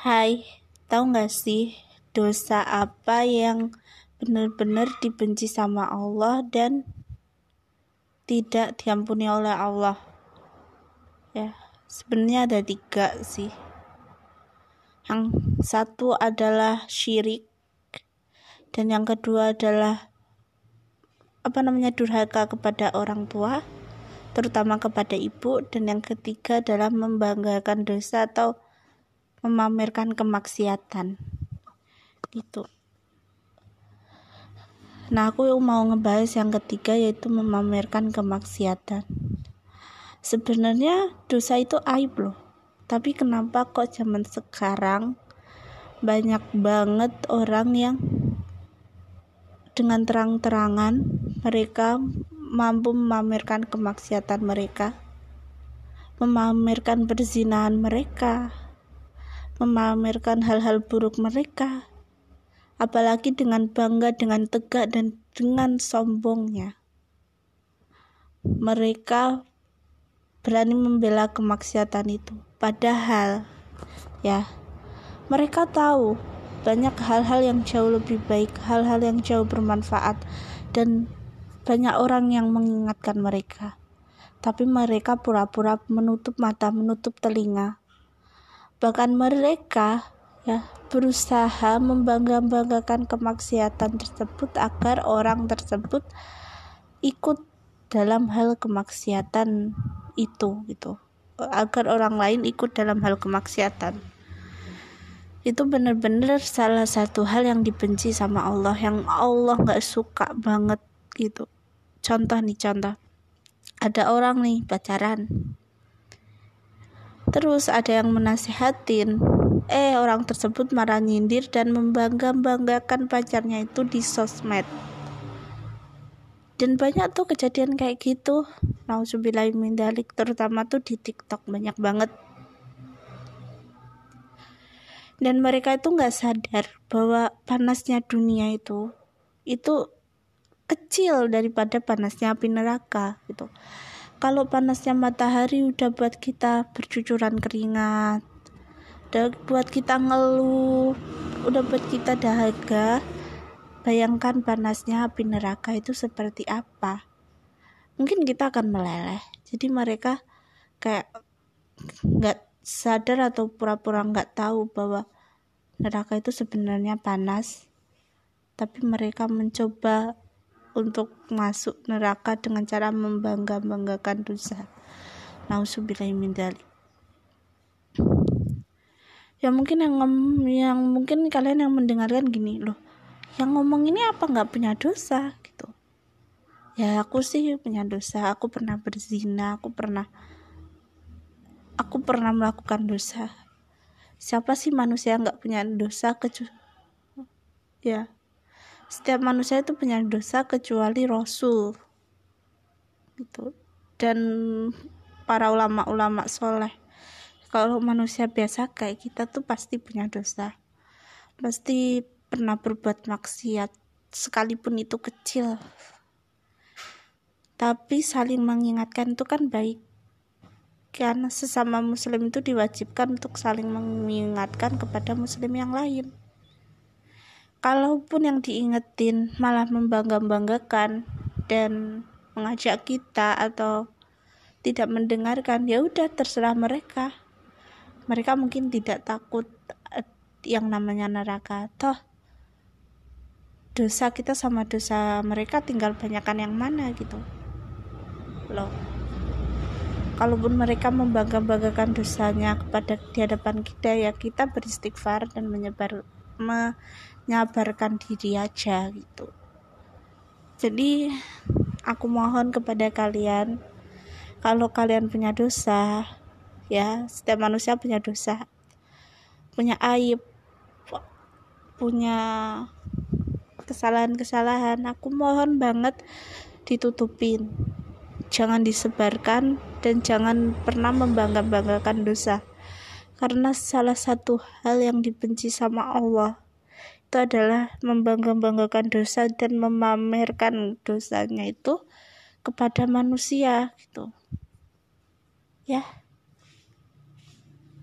Hai, tahu nggak sih dosa apa yang benar-benar dibenci sama Allah dan tidak diampuni oleh Allah? Ya, sebenarnya ada tiga sih. Yang satu adalah syirik dan yang kedua adalah apa namanya durhaka kepada orang tua, terutama kepada ibu dan yang ketiga adalah membanggakan dosa atau memamerkan kemaksiatan. Itu. Nah aku mau ngebahas yang ketiga yaitu memamerkan kemaksiatan. Sebenarnya dosa itu aib loh. Tapi kenapa kok zaman sekarang banyak banget orang yang dengan terang-terangan mereka mampu memamerkan kemaksiatan mereka memamerkan perzinahan mereka memamerkan hal-hal buruk mereka, apalagi dengan bangga, dengan tegak, dan dengan sombongnya. Mereka berani membela kemaksiatan itu, padahal ya, mereka tahu banyak hal-hal yang jauh lebih baik, hal-hal yang jauh bermanfaat, dan banyak orang yang mengingatkan mereka. Tapi mereka pura-pura menutup mata, menutup telinga, bahkan mereka ya berusaha membangga-banggakan kemaksiatan tersebut agar orang tersebut ikut dalam hal kemaksiatan itu gitu. Agar orang lain ikut dalam hal kemaksiatan. Itu benar-benar salah satu hal yang dibenci sama Allah yang Allah nggak suka banget gitu. Contoh nih contoh. Ada orang nih pacaran Terus ada yang menasihatin, eh orang tersebut marah nyindir dan membangga-banggakan pacarnya itu di sosmed. Dan banyak tuh kejadian kayak gitu. Nauzubillahi dalik terutama tuh di TikTok banyak banget. Dan mereka itu nggak sadar bahwa panasnya dunia itu itu kecil daripada panasnya api neraka gitu kalau panasnya matahari udah buat kita bercucuran keringat. Udah buat kita ngeluh. Udah buat kita dahaga. Bayangkan panasnya api neraka itu seperti apa. Mungkin kita akan meleleh. Jadi mereka kayak nggak sadar atau pura-pura nggak tahu bahwa neraka itu sebenarnya panas. Tapi mereka mencoba untuk masuk neraka dengan cara membangga-banggakan dosa. Nauzubillahi min Ya mungkin yang yang mungkin kalian yang mendengarkan gini loh. Yang ngomong ini apa nggak punya dosa gitu. Ya aku sih punya dosa. Aku pernah berzina, aku pernah aku pernah melakukan dosa. Siapa sih manusia nggak punya dosa kecuali ya setiap manusia itu punya dosa kecuali rasul. Gitu. Dan para ulama-ulama soleh. Kalau manusia biasa kayak kita tuh pasti punya dosa. Pasti pernah berbuat maksiat sekalipun itu kecil. Tapi saling mengingatkan itu kan baik. Karena sesama muslim itu diwajibkan untuk saling mengingatkan kepada muslim yang lain kalaupun yang diingetin malah membangga-banggakan dan mengajak kita atau tidak mendengarkan ya udah terserah mereka. Mereka mungkin tidak takut eh, yang namanya neraka. Toh dosa kita sama dosa mereka tinggal banyakkan yang mana gitu. Loh kalaupun mereka membangga-banggakan dosanya kepada di hadapan kita ya kita beristighfar dan menyebar menyabarkan diri aja gitu. Jadi aku mohon kepada kalian kalau kalian punya dosa ya setiap manusia punya dosa. Punya aib punya kesalahan-kesalahan aku mohon banget ditutupin. Jangan disebarkan dan jangan pernah membangga-banggakan dosa. Karena salah satu hal yang dibenci sama Allah itu adalah membangga-banggakan dosa dan memamerkan dosanya itu kepada manusia gitu. Ya